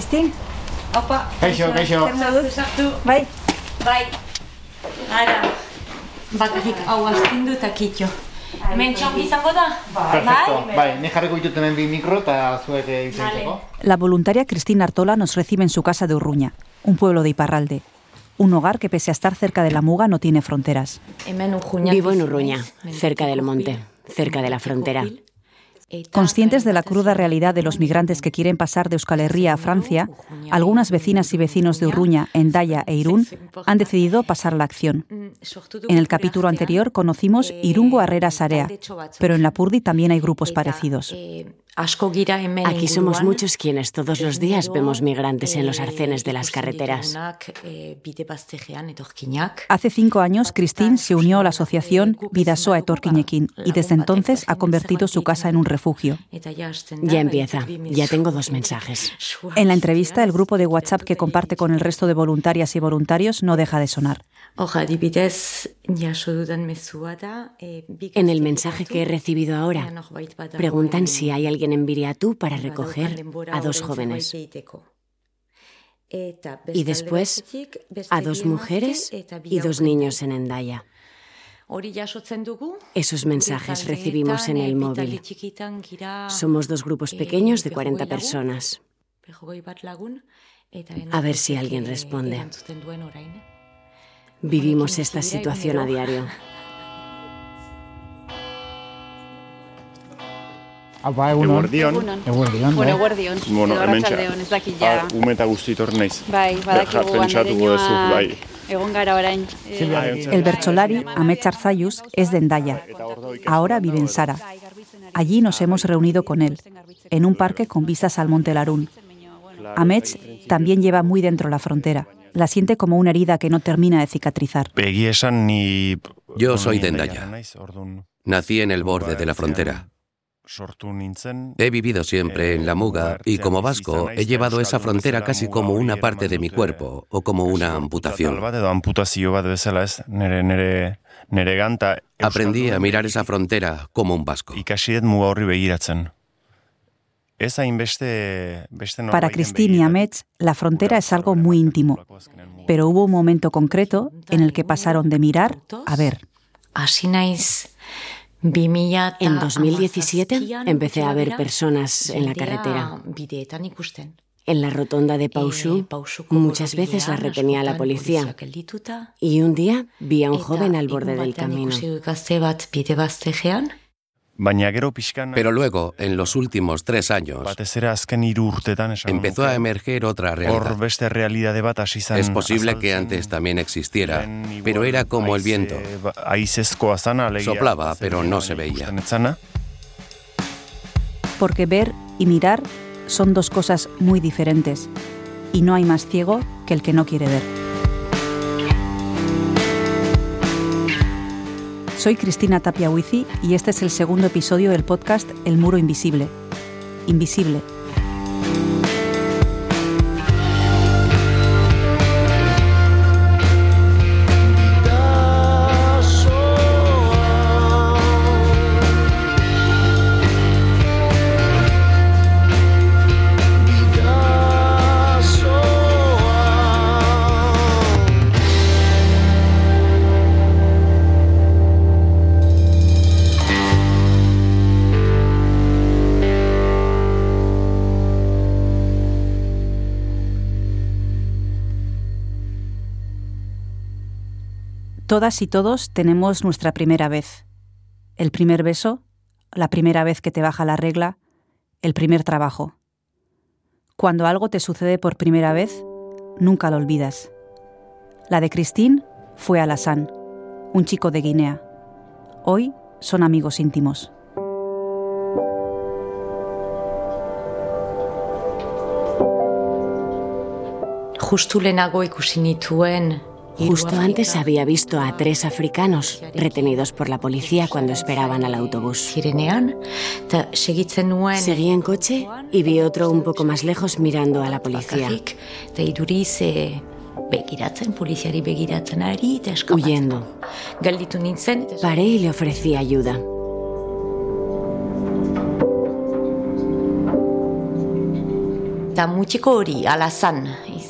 Kristin? Opa. Kaixo, kaixo. Bai. Bai. Ara. Bakarrik hau astindu eta kitxo. Hemen txongi izango da? Perfecto. Bai, ni jarriko ditut hemen bi mikro eta zuek izantzeko. La voluntaria Cristina Artola nos recibe en su casa de Urruña, un pueblo de Iparralde. Un hogar que pese a estar cerca de la muga no tiene fronteras. Vivo en Urruña, cerca del monte, cerca de la frontera. Conscientes de la cruda realidad de los migrantes que quieren pasar de Euskal Herria a Francia, algunas vecinas y vecinos de Urruña, Endaya e Irún han decidido pasar a la acción. En el capítulo anterior conocimos Irungo Arrera Sarea, pero en Lapurdi también hay grupos parecidos. Aquí somos muchos quienes todos los días vemos migrantes en los arcenes de las carreteras. Hace cinco años, Christine se unió a la asociación Vidasoa Etorquiñequín y desde entonces ha convertido su casa en un refugio. Ya empieza. Ya tengo dos mensajes. En la entrevista, el grupo de WhatsApp que comparte con el resto de voluntarias y voluntarios no deja de sonar. En el mensaje que he recibido ahora, preguntan si hay alguien en Viriatú para recoger a dos jóvenes. Y después a dos mujeres y dos niños en Endaya. Esos mensajes recibimos en el móvil. Somos dos grupos pequeños de 40 personas. A ver si alguien responde. Vivimos esta situación a diario. Egunon. Eguerdion. Eguerdion, Bueno, bai. guardion, Bueno, edo hementxe. arratsaldeon, ez dakit ja. Ah, ume eta guzti etorri naiz. Bai, badakigu pentsatuko andereñoa bai. Egon gara orain. Eh, Silvia, El bercholari Amets Arzayus es de Endaya. Ahora vive en Sara. Allí nos hemos reunido con él, en un parque con vistas al Monte Larún. Amets también lleva muy dentro la frontera. La siente como una herida que no termina de cicatrizar. Yo soy de orduan Nací en el borde de la frontera. He vivido siempre en la muga y como vasco he llevado esa frontera casi como una parte de mi cuerpo o como una amputación. Aprendí a mirar esa frontera como un vasco. Para Cristina y Amets, la frontera es algo muy íntimo, pero hubo un momento concreto en el que pasaron de mirar a ver. Hasi naiz 2000 En 2017 empecé a ver personas en la carretera. En la rotonda de Pausú, Eh, Pausuko muchas veces la retenía la policía. Y un día vi a un joven al borde del camino. Pero luego, en los últimos tres años, empezó a emerger otra realidad. Es posible que antes también existiera, pero era como el viento. Soplaba, pero no se veía. Porque ver y mirar son dos cosas muy diferentes, y no hay más ciego que el que no quiere ver. Soy Cristina Tapia Huici y este es el segundo episodio del podcast El Muro Invisible. Invisible. Todas y todos tenemos nuestra primera vez. El primer beso, la primera vez que te baja la regla, el primer trabajo. Cuando algo te sucede por primera vez, nunca lo olvidas. La de Christine fue Alassane, un chico de Guinea. Hoy son amigos íntimos. justu lehenago ikusi nituen Justo antes había visto a tres africanos retenidos por la policía cuando esperaban al autobús. Seguí en coche y vi otro un poco más lejos mirando a la policía, huyendo. Paré y le ofrecí ayuda.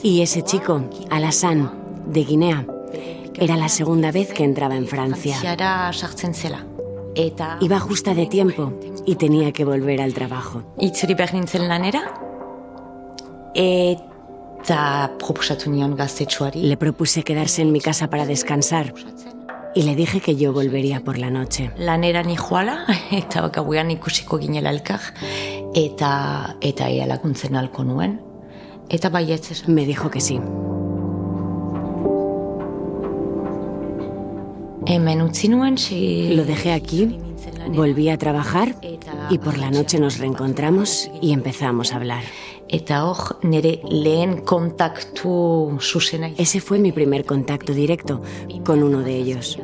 Y ese chico, Alazan, de Guinea, era la segunda vez que entraba en Francia. Iba justa de tiempo y tenía que volver al trabajo. Le propuse quedarse en mi casa para descansar y le dije que yo volvería por la noche. Lanera ni joala, eta gauean ikusiko ginela elkar, eta, eta ea laguntzen alko nuen. Eta baietz. Me dijo que sí. Lo dejé aquí, volví a trabajar y por la noche nos reencontramos y empezamos a hablar. Ese fue mi primer contacto directo con uno de ellos.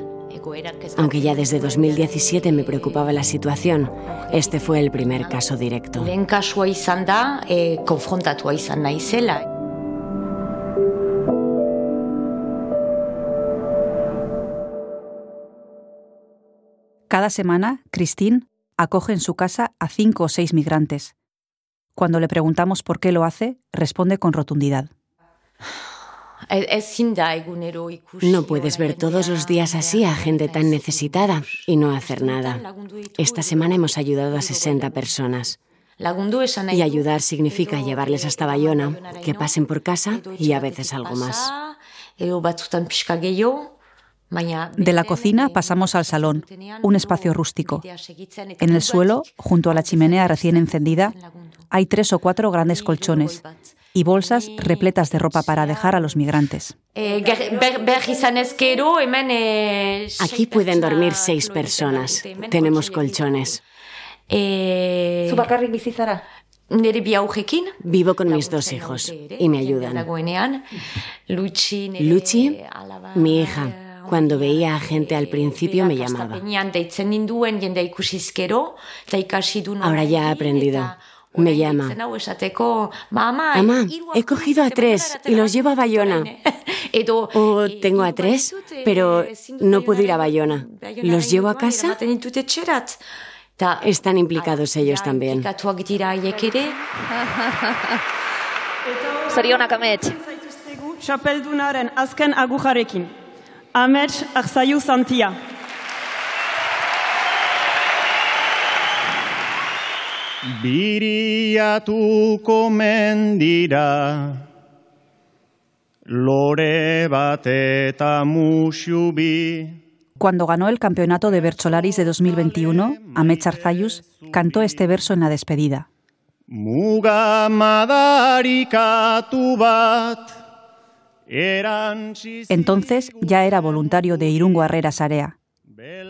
Aunque ya desde 2017 me preocupaba la situación, este fue el primer caso directo. Cada semana, Christine acoge en su casa a cinco o seis migrantes. Cuando le preguntamos por qué lo hace, responde con rotundidad. No puedes ver todos los días así a gente tan necesitada y no hacer nada. Esta semana hemos ayudado a 60 personas. Y ayudar significa llevarles hasta Bayona, que pasen por casa y a veces algo más. De la cocina pasamos al salón, un espacio rústico. En el suelo, junto a la chimenea recién encendida, hay tres o cuatro grandes colchones y bolsas repletas de ropa para dejar a los migrantes. Aquí pueden dormir seis personas. Tenemos colchones. Vivo con mis dos hijos y me ayudan. Luchi, mi hija, cuando veía a gente al principio me llamaba. Ahora ya ha aprendido. Me llama. Mamá, he cogido a tres y los llevo a Bayona. O tengo a tres, pero no puedo ir a Bayona. ¿Los llevo a casa? Están implicados ellos también. Zorionak amets. Chapeldunaren azken agujarekin. Amets Arzaiu Santia. Biriatuko mendira Lore bat eta musubi Cuando ganó el campeonato de Bercholaris de 2021, Amets Arzayus cantó este verso en la despedida. Muga madarikatu bat Entonces ya era voluntario de Irungo Herrera Sarea.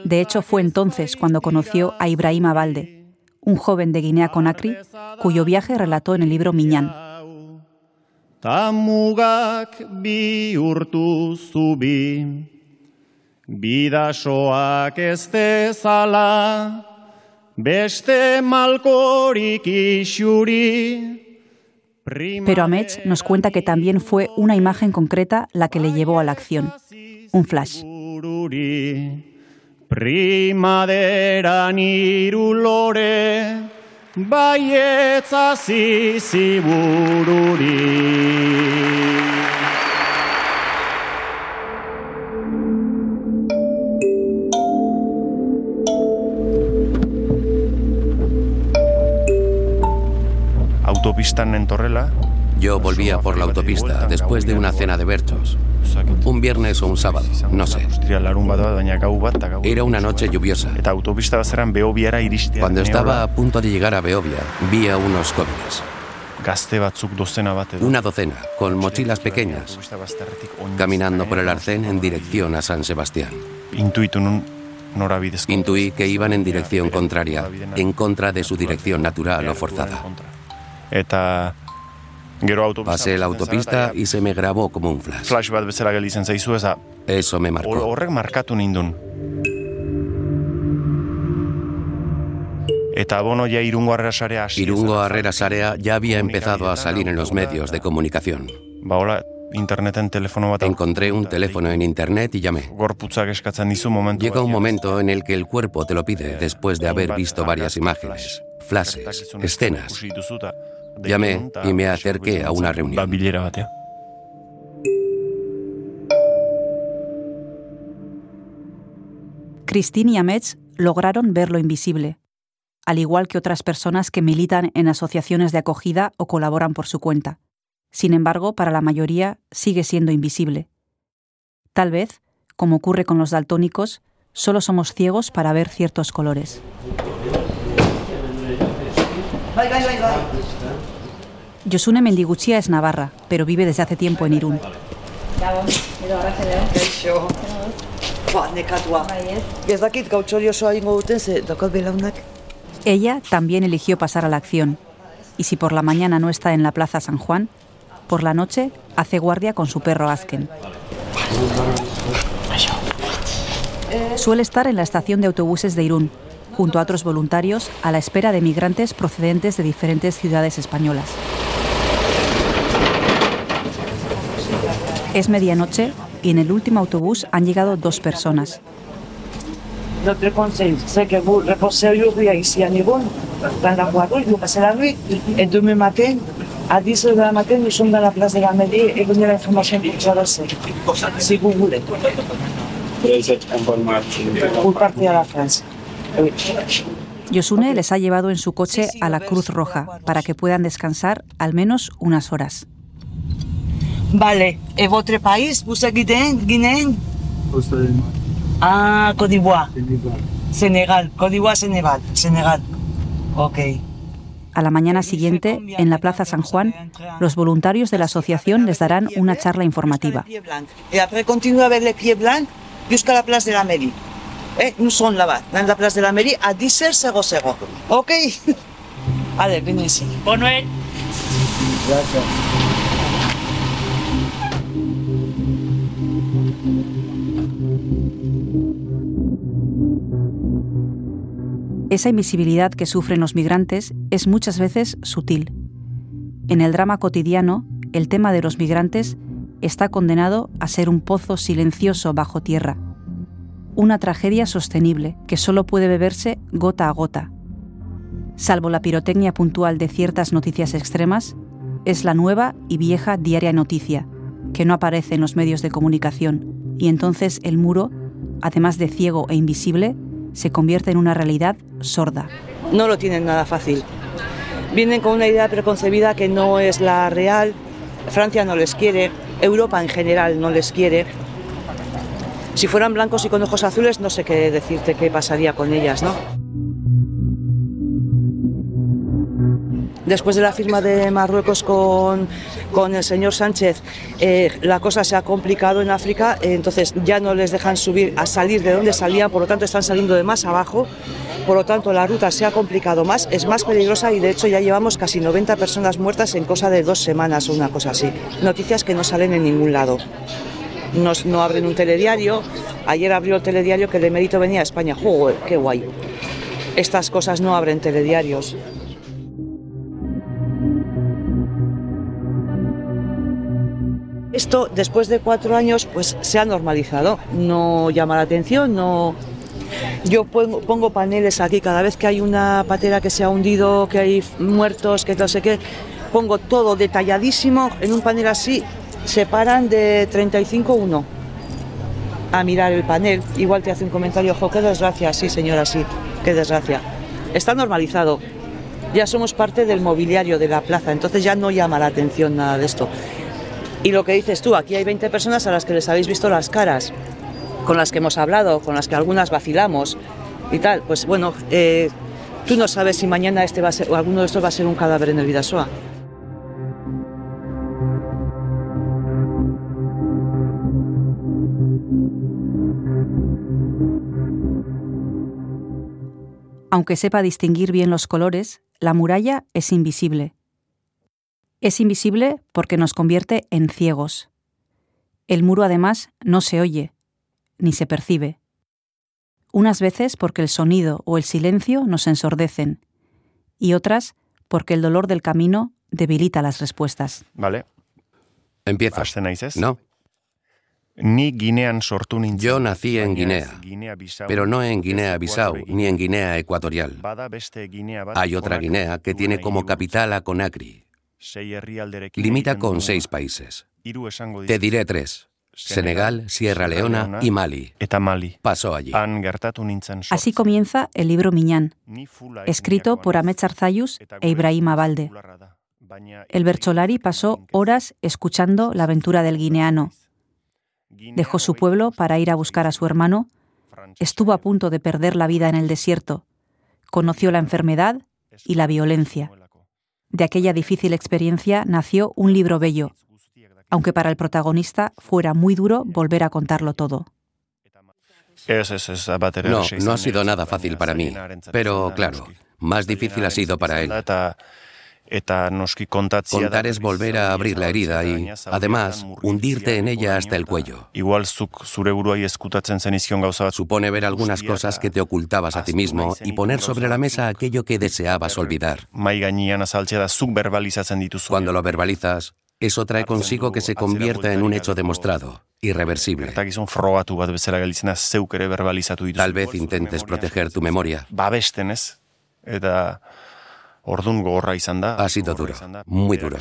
De hecho, fue entonces cuando conoció a Ibrahim Abalde, un joven de Guinea Conakry, cuyo viaje relató en el libro Miñán. Tamugak bihurtu zubi, bidasoak ez dezala, beste malkorik isuri, Pero Amets nos cuenta que también fue una imagen concreta la que le llevó a la acción, un flash. Primavera niru lore, baietza zizibururi. Autopistan entorrela. Yo volvía por la autopista después de una cena de berchos. Un viernes o un sábado, no sé. Era una noche lluviosa. Cuando estaba a punto de llegar a Beovia, vi a unos jóvenes. Una docena, con mochilas pequeñas, caminando por el arcén en dirección a San Sebastián. Intuí que iban en dirección contraria, en contra de su dirección natural o forzada. Eta gero autopista Pasé la autopista y se me grabó como un flash. Flash bat bezala gelditzen zaizu eza. Eso me marcó. Horrek markatu nindun. Eta bono ya Irungo Arrera Sarea. Irungo Arrera Sarea ya había empezado a salir en los medios de comunicación. Ba hola, interneten telefono bat. Encontré un teléfono en internet y llamé. Llega un momento en el que el cuerpo te lo pide después de haber visto varias imágenes, flashes, escenas. Llamé y me acerqué a una reunión. Christine y Amets lograron ver lo invisible, al igual que otras personas que militan en asociaciones de acogida o colaboran por su cuenta. Sin embargo, para la mayoría sigue siendo invisible. Tal vez, como ocurre con los daltónicos, solo somos ciegos para ver ciertos colores. Josune Mendiguchia es navarra, pero vive desde hace tiempo en Irún. Ella también eligió pasar a la acción, y si por la mañana no está en la Plaza San Juan, por la noche hace guardia con su perro Asken. Suele estar en la estación de autobuses de Irún, junto a otros voluntarios, a la espera de migrantes procedentes de diferentes ciudades españolas. Es medianoche y en el último autobús han llegado dos personas. Nivon, dans la la à 10 h de la la place de la mairie et vous avez l'information pour traverser, si vous voulez. Pour partir à la France. Oui. Yosune les ha llevado en su coche a la Cruz Roja para que puedan descansar al menos unas horas. Vale. Pays, vous êtes guinéen, guinéen Ah, Côte d'Ivoire. Senegal. Côte d'Ivoire, Senegal. Senegal. Ok. A la mañana siguiente, en la Plaza San Juan, los voluntarios de la asociación les darán una charla informativa. Y Esa invisibilidad que sufren los migrantes es muchas veces sutil. En el drama cotidiano, el tema de los migrantes está condenado a ser un pozo silencioso bajo tierra, una tragedia sostenible que solo puede beberse gota a gota. Salvo la pirotecnia puntual de ciertas noticias extremas, es la nueva y vieja diaria noticia, que no aparece en los medios de comunicación, y entonces el muro, además de ciego e invisible, se convierte en una realidad sorda. No lo tienen nada fácil. Vienen con una idea preconcebida que no es la real. Francia no les quiere, Europa en general no les quiere. Si fueran blancos y con ojos azules, no sé qué decirte qué pasaría con ellas, ¿no? Después de la firma de Marruecos con, con el señor Sánchez, eh, la cosa se ha complicado en África, eh, entonces ya no les dejan subir a salir de donde salían, por lo tanto están saliendo de más abajo, por lo tanto la ruta se ha complicado más, es más peligrosa y de hecho ya llevamos casi 90 personas muertas en cosa de dos semanas o una cosa así. Noticias que no salen en ningún lado. No, no abren un telediario, ayer abrió el telediario que de mérito venía a España, ¡Joder, qué guay! Estas cosas no abren telediarios. Después de cuatro años, pues se ha normalizado. No llama la atención, no. Yo pongo, pongo paneles aquí cada vez que hay una patera que se ha hundido, que hay muertos, que no sé qué. Pongo todo detalladísimo en un panel así. Se paran de 35 uno a mirar el panel. Igual te hace un comentario, ojo, qué desgracia, sí señora, sí, qué desgracia. Está normalizado. Ya somos parte del mobiliario de la plaza, entonces ya no llama la atención nada de esto. Y lo que dices tú, aquí hay 20 personas a las que les habéis visto las caras, con las que hemos hablado, con las que algunas vacilamos y tal. Pues bueno, eh, tú no sabes si mañana este va a ser, o alguno de estos va a ser un cadáver en el Vidasoa. Aunque sepa distinguir bien los colores, la muralla es invisible. Es invisible porque nos convierte en ciegos. El muro además no se oye, ni se percibe. Unas veces porque el sonido o el silencio nos ensordecen, y otras porque el dolor del camino debilita las respuestas. Vale. Empieza. No. Ni Guinean sortu Yo nací en Guinea, pero no en Guinea-Bissau ni en Guinea Ecuatorial. Hay otra Guinea que tiene como capital a Conakry. Limita con seis países. Te diré tres. Senegal, Sierra Leona y Mali. Pasó allí. Así comienza el libro Miñán, escrito por Ahmed Arzayus e Ibrahim Abalde. El Bercholari pasó horas escuchando la aventura del guineano, Dejó su pueblo para ir a buscar a su hermano, estuvo a punto de perder la vida en el desierto, conoció la enfermedad y la violencia. De aquella difícil experiencia nació un libro bello, aunque para el protagonista fuera muy duro volver a contarlo todo. No, no ha sido nada fácil para mí, pero claro, más difícil ha sido para él. Contar es volver a abrir la herida y, además, hundirte en ella hasta el cuello. Supone ver algunas cosas que te ocultabas a ti mismo y poner sobre la mesa aquello que deseabas olvidar. Cuando lo verbalizas, eso trae consigo que se convierta en un hecho demostrado, irreversible. Tal vez intentes proteger tu memoria. Ha sido duro, muy duro.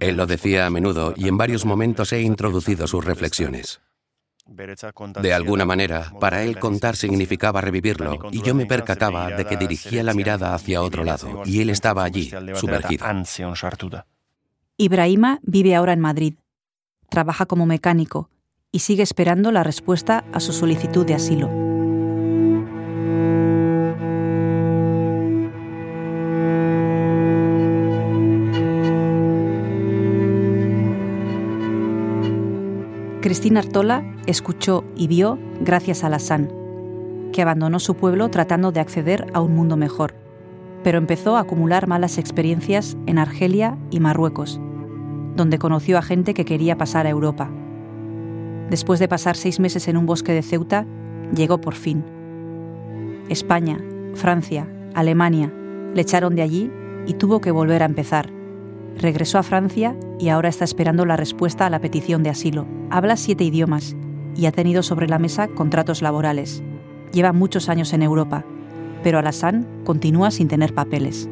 Él lo decía a menudo y en varios momentos he introducido sus reflexiones. De alguna manera, para él contar significaba revivirlo y yo me percataba de que dirigía la mirada hacia otro lado y él estaba allí, sumergido. Ibrahima vive ahora en Madrid. Trabaja como mecánico y sigue esperando la respuesta a su solicitud de asilo. Cristina Artola escuchó y vio gracias a Alassane, que abandonó su pueblo tratando de acceder a un mundo mejor, pero empezó a acumular malas experiencias en Argelia y Marruecos, donde conoció a gente que quería pasar a Europa. Después de pasar seis meses en un bosque de Ceuta, llegó por fin. España, Francia, Alemania le echaron de allí y tuvo que volver a empezar Regresó a Francia y ahora está esperando la respuesta a la petición de asilo. Habla siete idiomas y ha tenido sobre la mesa contratos laborales. Lleva muchos años en Europa, pero Alassane continúa sin tener papeles.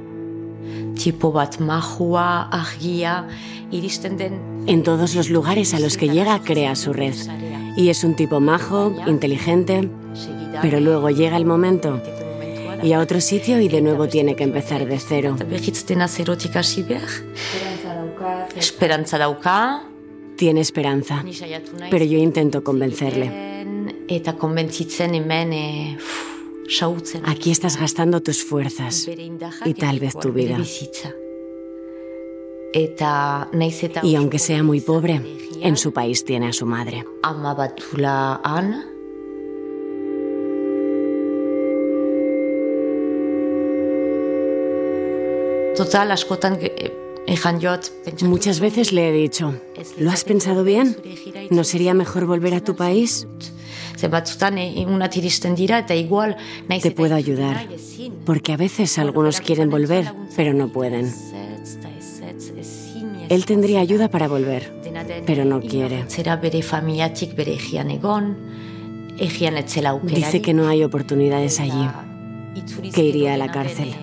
En todos los lugares a los que llega crea su red. Y es un tipo majo, inteligente, pero luego llega el momento y a otro sitio y de nuevo tiene que empezar de cero. Esperanza dauka. Tiene esperanza, pero yo intento convencerle. Aquí estás gastando tus fuerzas y tal vez tu vida. Y aunque sea muy pobre, en su país tiene a su madre. Muchas veces le he dicho, ¿lo has pensado bien? ¿No sería mejor volver a tu país? Te puedo ayudar, porque a veces algunos quieren volver, pero no pueden. Él tendría ayuda para volver, pero no quiere. Dice que no hay oportunidades allí, que iría a la cárcel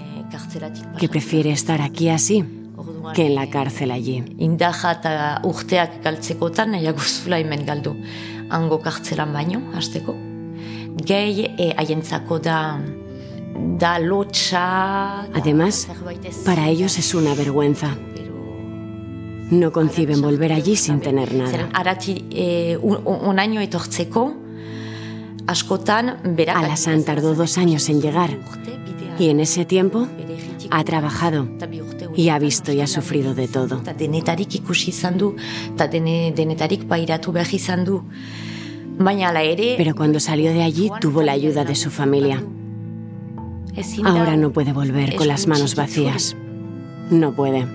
que prefiere estar aquí así que en la cárcel allí. Indaja eta urteak galtzekotan nahiago zula hemen galdu. Hango kartzelan baino, hasteko. Gehi e, haientzako da da lotxa... Además, para ellos es una vergüenza. No conciben volver allí sin tener nada. Arati e, un, un año etortzeko, askotan... Alasan tardó dos años en llegar. Y en ese tiempo ha trabajado y ha visto y ha sufrido de todo. Pero cuando salió de allí tuvo la ayuda de su familia. Ahora no puede volver con las manos vacías. No puede.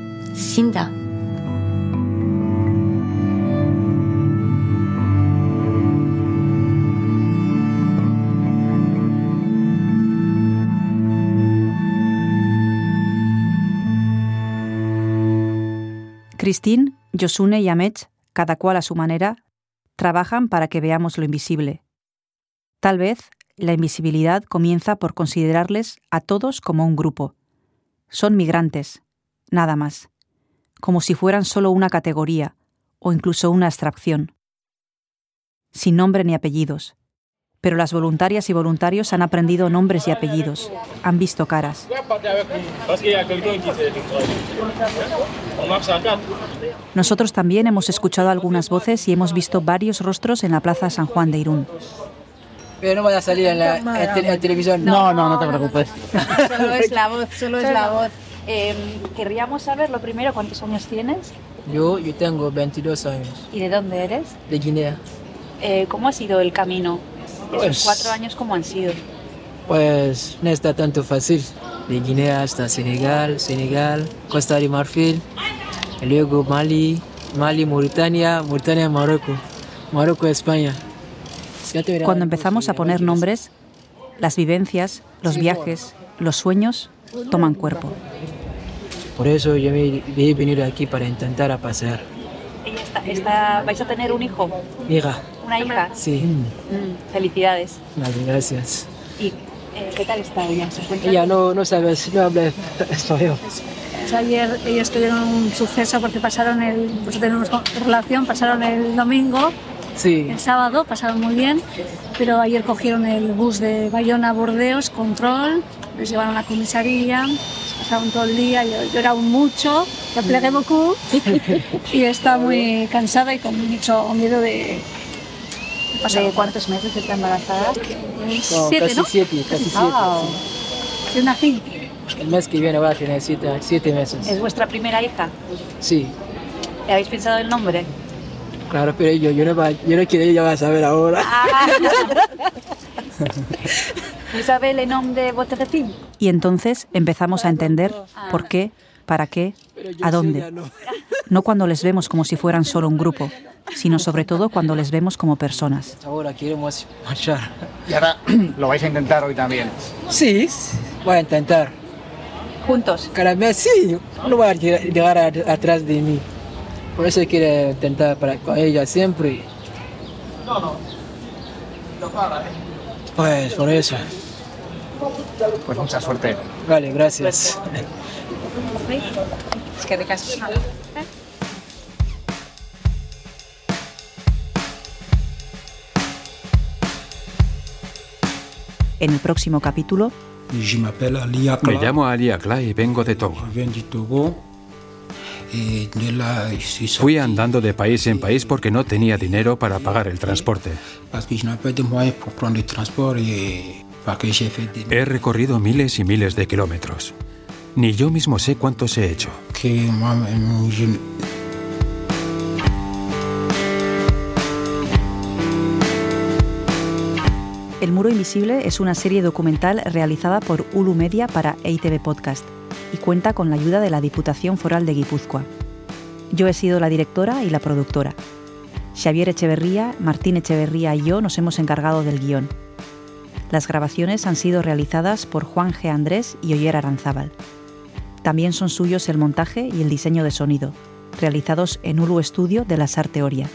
Christine, Josune y Amech, cada cual a su manera, trabajan para que veamos lo invisible. Tal vez la invisibilidad comienza por considerarles a todos como un grupo. Son migrantes, nada más, como si fueran solo una categoría o incluso una abstracción. Sin nombre ni apellidos, pero las voluntarias y voluntarios han aprendido nombres y apellidos, han visto caras. Nosotros también hemos escuchado algunas voces y hemos visto varios rostros en la Plaza San Juan de Irún. Pero no vaya a salir en la, televisión. No, no, no te preocupes. solo es la voz, solo es la voz. Em, querríamos saber lo primero, ¿cuántos años tienes? Yo, yo tengo 22 años. ¿Y de dónde eres? De Guinea. Eh, ¿Cómo ha sido el camino? Pues, cuatro años, ¿cómo han sido? Pues no está tanto fácil. De Guinea hasta Senegal, Senegal, Costa de Marfil, y luego Mali, Mali, Mauritania, Mauritania, Marruecos, Marruecos, España. Cuando empezamos a poner nombres, las vivencias, los viajes, los sueños toman cuerpo. Por eso yo me debí venir aquí para intentar a pasear. ¿Vais a tener un hijo? Hija. ¿Una hija? Sí. Mm, felicidades. gracias. ¿Y eh, qué tal está ella? ella no, no sabe, no habla español. Ayer ellos tuvieron un suceso porque pasaron el, pues tenemos relación, pasaron el domingo, sí. el sábado, pasaron muy bien, pero ayer cogieron el bus de Bayona a Bordeos, control, les llevaron a la comisaría, pasaron todo el día, lloraron mucho, ya plegué beaucoup y está muy cansada y con mucho miedo de, ¿De cuántos meses está embarazada? siete, casi ¿no? siete, casi siete. Wow. De una fin. El mes que viene va a tener siete, siete meses. ¿Es vuestra primera hija? Sí, ¿Le habéis pensado el nombre? claro, pero yo, yo, no, va- yo no quiero, ella va a saber ahora. Ah. ¿Isabel el nombre de? Y entonces empezamos a entender por qué, para qué, a dónde. No cuando les vemos como si fueran solo un grupo, sino sobre todo cuando les vemos como personas. Ahora queremos marchar. Y ahora lo vais a intentar hoy también. Sí, voy a intentar. ¿Juntos? Cada mes sí, no va a llegar atrás de mí. Por eso quiero intentar para con ella siempre. Pues por eso. Pues mucha suerte. Vale, gracias. Es que de caso. En el próximo capítulo, Me llamo Ali Akla y vengo de Togo. Fui andando de país en país porque no tenía dinero para pagar el transporte. He recorrido miles y miles de kilómetros. Ni yo mismo sé cuántos he hecho. El Muro Invisible es una serie documental realizada por Ulu Media para EITV Podcast y cuenta con la ayuda de la Diputación Foral de Guipúzcoa. Yo he sido la directora y la productora. Xavier Echeverría, Martín Echeverría y yo nos hemos encargado del guion. Las grabaciones han sido realizadas por Juan G. Andrés y Oyer Aranzábal. También son suyos el montaje y el diseño de sonido, realizados en Ulu Studio de la SAR Teoria.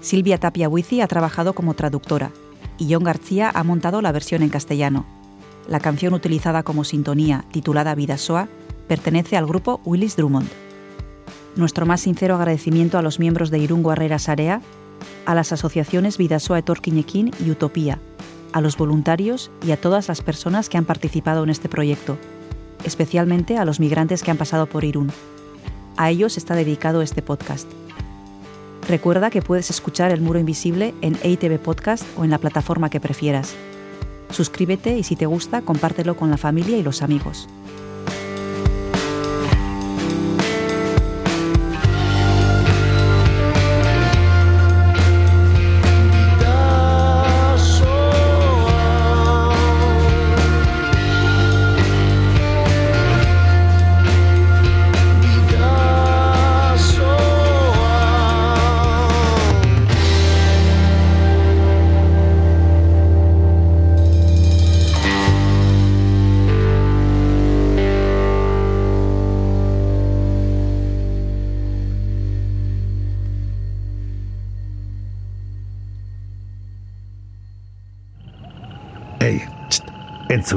Silvia Tapia Huizi ha trabajado como traductora y John García ha montado la versión en castellano. La canción utilizada como sintonía, titulada Vidasoa, pertenece al grupo Willis Drummond. Nuestro más sincero agradecimiento a los miembros de Irungo Arrera Sarea, a las asociaciones Vidasoa Etorquiñequín y Utopía, a los voluntarios y a todas las personas que han participado en este proyecto, especialmente a los migrantes que han pasado por Irún. A ellos está dedicado este podcast. Recuerda que puedes escuchar El Muro Invisible en EITV Podcast o en la plataforma que prefieras. Suscríbete y si te gusta, compártelo con la familia y los amigos.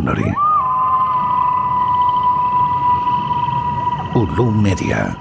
Entzun hori. Ulu Media.